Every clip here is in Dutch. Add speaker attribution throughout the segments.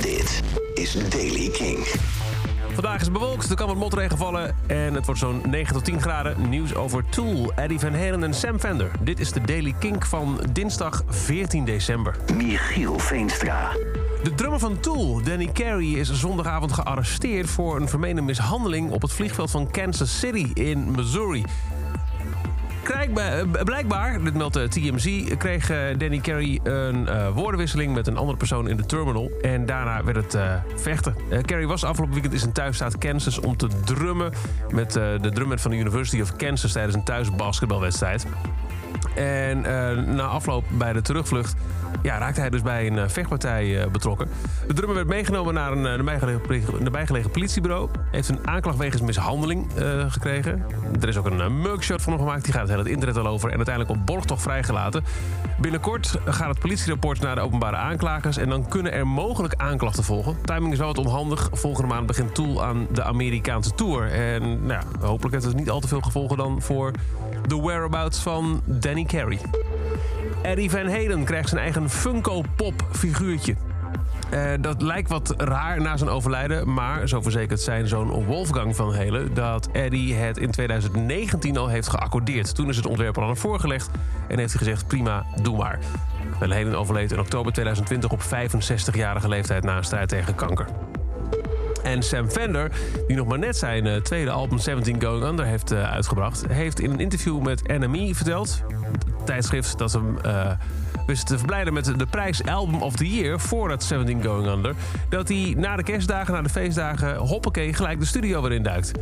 Speaker 1: Dit is Daily King.
Speaker 2: Vandaag is bewolkt, er kan wat motregen vallen en het wordt zo'n 9 tot 10 graden. Nieuws over Tool, Eddie Van Halen en Sam Fender. Dit is de Daily Kink van dinsdag 14 december.
Speaker 1: Michiel Veenstra.
Speaker 2: De drummer van Tool, Danny Carey, is zondagavond gearresteerd... voor een vermeende mishandeling op het vliegveld van Kansas City in Missouri. Eh, blijkbaar, dit meldt de TMZ, kreeg eh, Danny Carey een eh, woordenwisseling met een andere persoon in de terminal. En daarna werd het eh, vechten. Eh, Carey was afgelopen weekend in zijn thuisstaat Kansas om te drummen met eh, de drummer van de University of Kansas tijdens een thuisbasketbalwedstrijd. En eh, na afloop bij de terugvlucht ja, raakte hij dus bij een eh, vechtpartij eh, betrokken. De drummer werd meegenomen naar een nabijgelegen, nabijgelegen politiebureau. Heeft een aanklacht wegens mishandeling gekregen. Er is ook een mugshot van hem gemaakt. Die gaat het hele internet al over. En uiteindelijk op borgtocht vrijgelaten. Binnenkort gaat het politierapport naar de openbare aanklagers. En dan kunnen er mogelijk aanklachten volgen. Timing is wel wat onhandig. Volgende maand begint Tool aan de Amerikaanse tour. En nou hopelijk heeft het niet al te veel gevolgen dan voor de whereabouts van Danny Carey. Eddie Van Halen krijgt zijn eigen Funko-pop figuurtje. Eh, dat lijkt wat raar na zijn overlijden, maar zo verzekert zijn zoon Wolfgang van Halen dat Eddie het in 2019 al heeft geaccordeerd. Toen is het ontwerp al aan voorgelegd en heeft hij gezegd: prima, doe maar. Van Halen overleed in oktober 2020 op 65-jarige leeftijd na een strijd tegen kanker. En Sam Fender, die nog maar net zijn eh, tweede album 17 Going Under heeft eh, uitgebracht... heeft in een interview met NME verteld... het tijdschrift dat hem uh, wist te verblijden met de prijs Album of the Year... voor dat 17 Going Under... dat hij na de kerstdagen, na de feestdagen... hoppakee gelijk de studio weer induikt.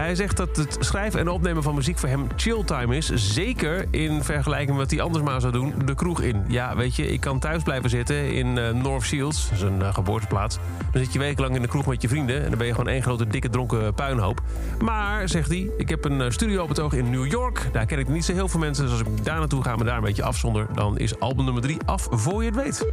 Speaker 2: Hij zegt dat het schrijven en opnemen van muziek voor hem chilltime is. Zeker in vergelijking met wat hij anders maar zou doen, de kroeg in. Ja, weet je, ik kan thuis blijven zitten in uh, North Shields, een uh, geboorteplaats. Dan zit je wekenlang in de kroeg met je vrienden... en dan ben je gewoon één grote, dikke, dronken puinhoop. Maar, zegt hij, ik heb een studio op het oog in New York. Daar ken ik niet zo heel veel mensen, dus als ik daar naartoe ga... me daar een beetje afzonder, dan is album nummer 3 af voor je het weet.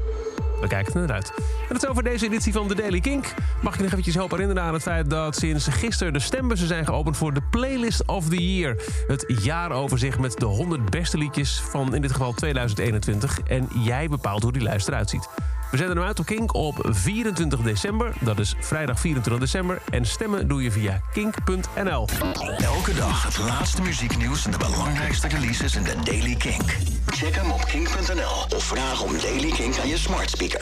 Speaker 2: We kijken er naar. En dat is over deze editie van The Daily Kink. Mag ik nog eventjes helpen herinneren aan het feit dat sinds gisteren de stembussen zijn geopend voor de Playlist of the Year. Het jaaroverzicht met de 100 beste liedjes van in dit geval 2021. En jij bepaalt hoe die lijst eruit ziet. We zetten hem uit op Kink op 24 december. Dat is vrijdag 24 december. En stemmen doe je via kink.nl.
Speaker 1: Elke dag het laatste muzieknieuws en de belangrijkste releases in de Daily Kink. Check hem op kink.nl of vraag om Daily Kink aan je smart speaker.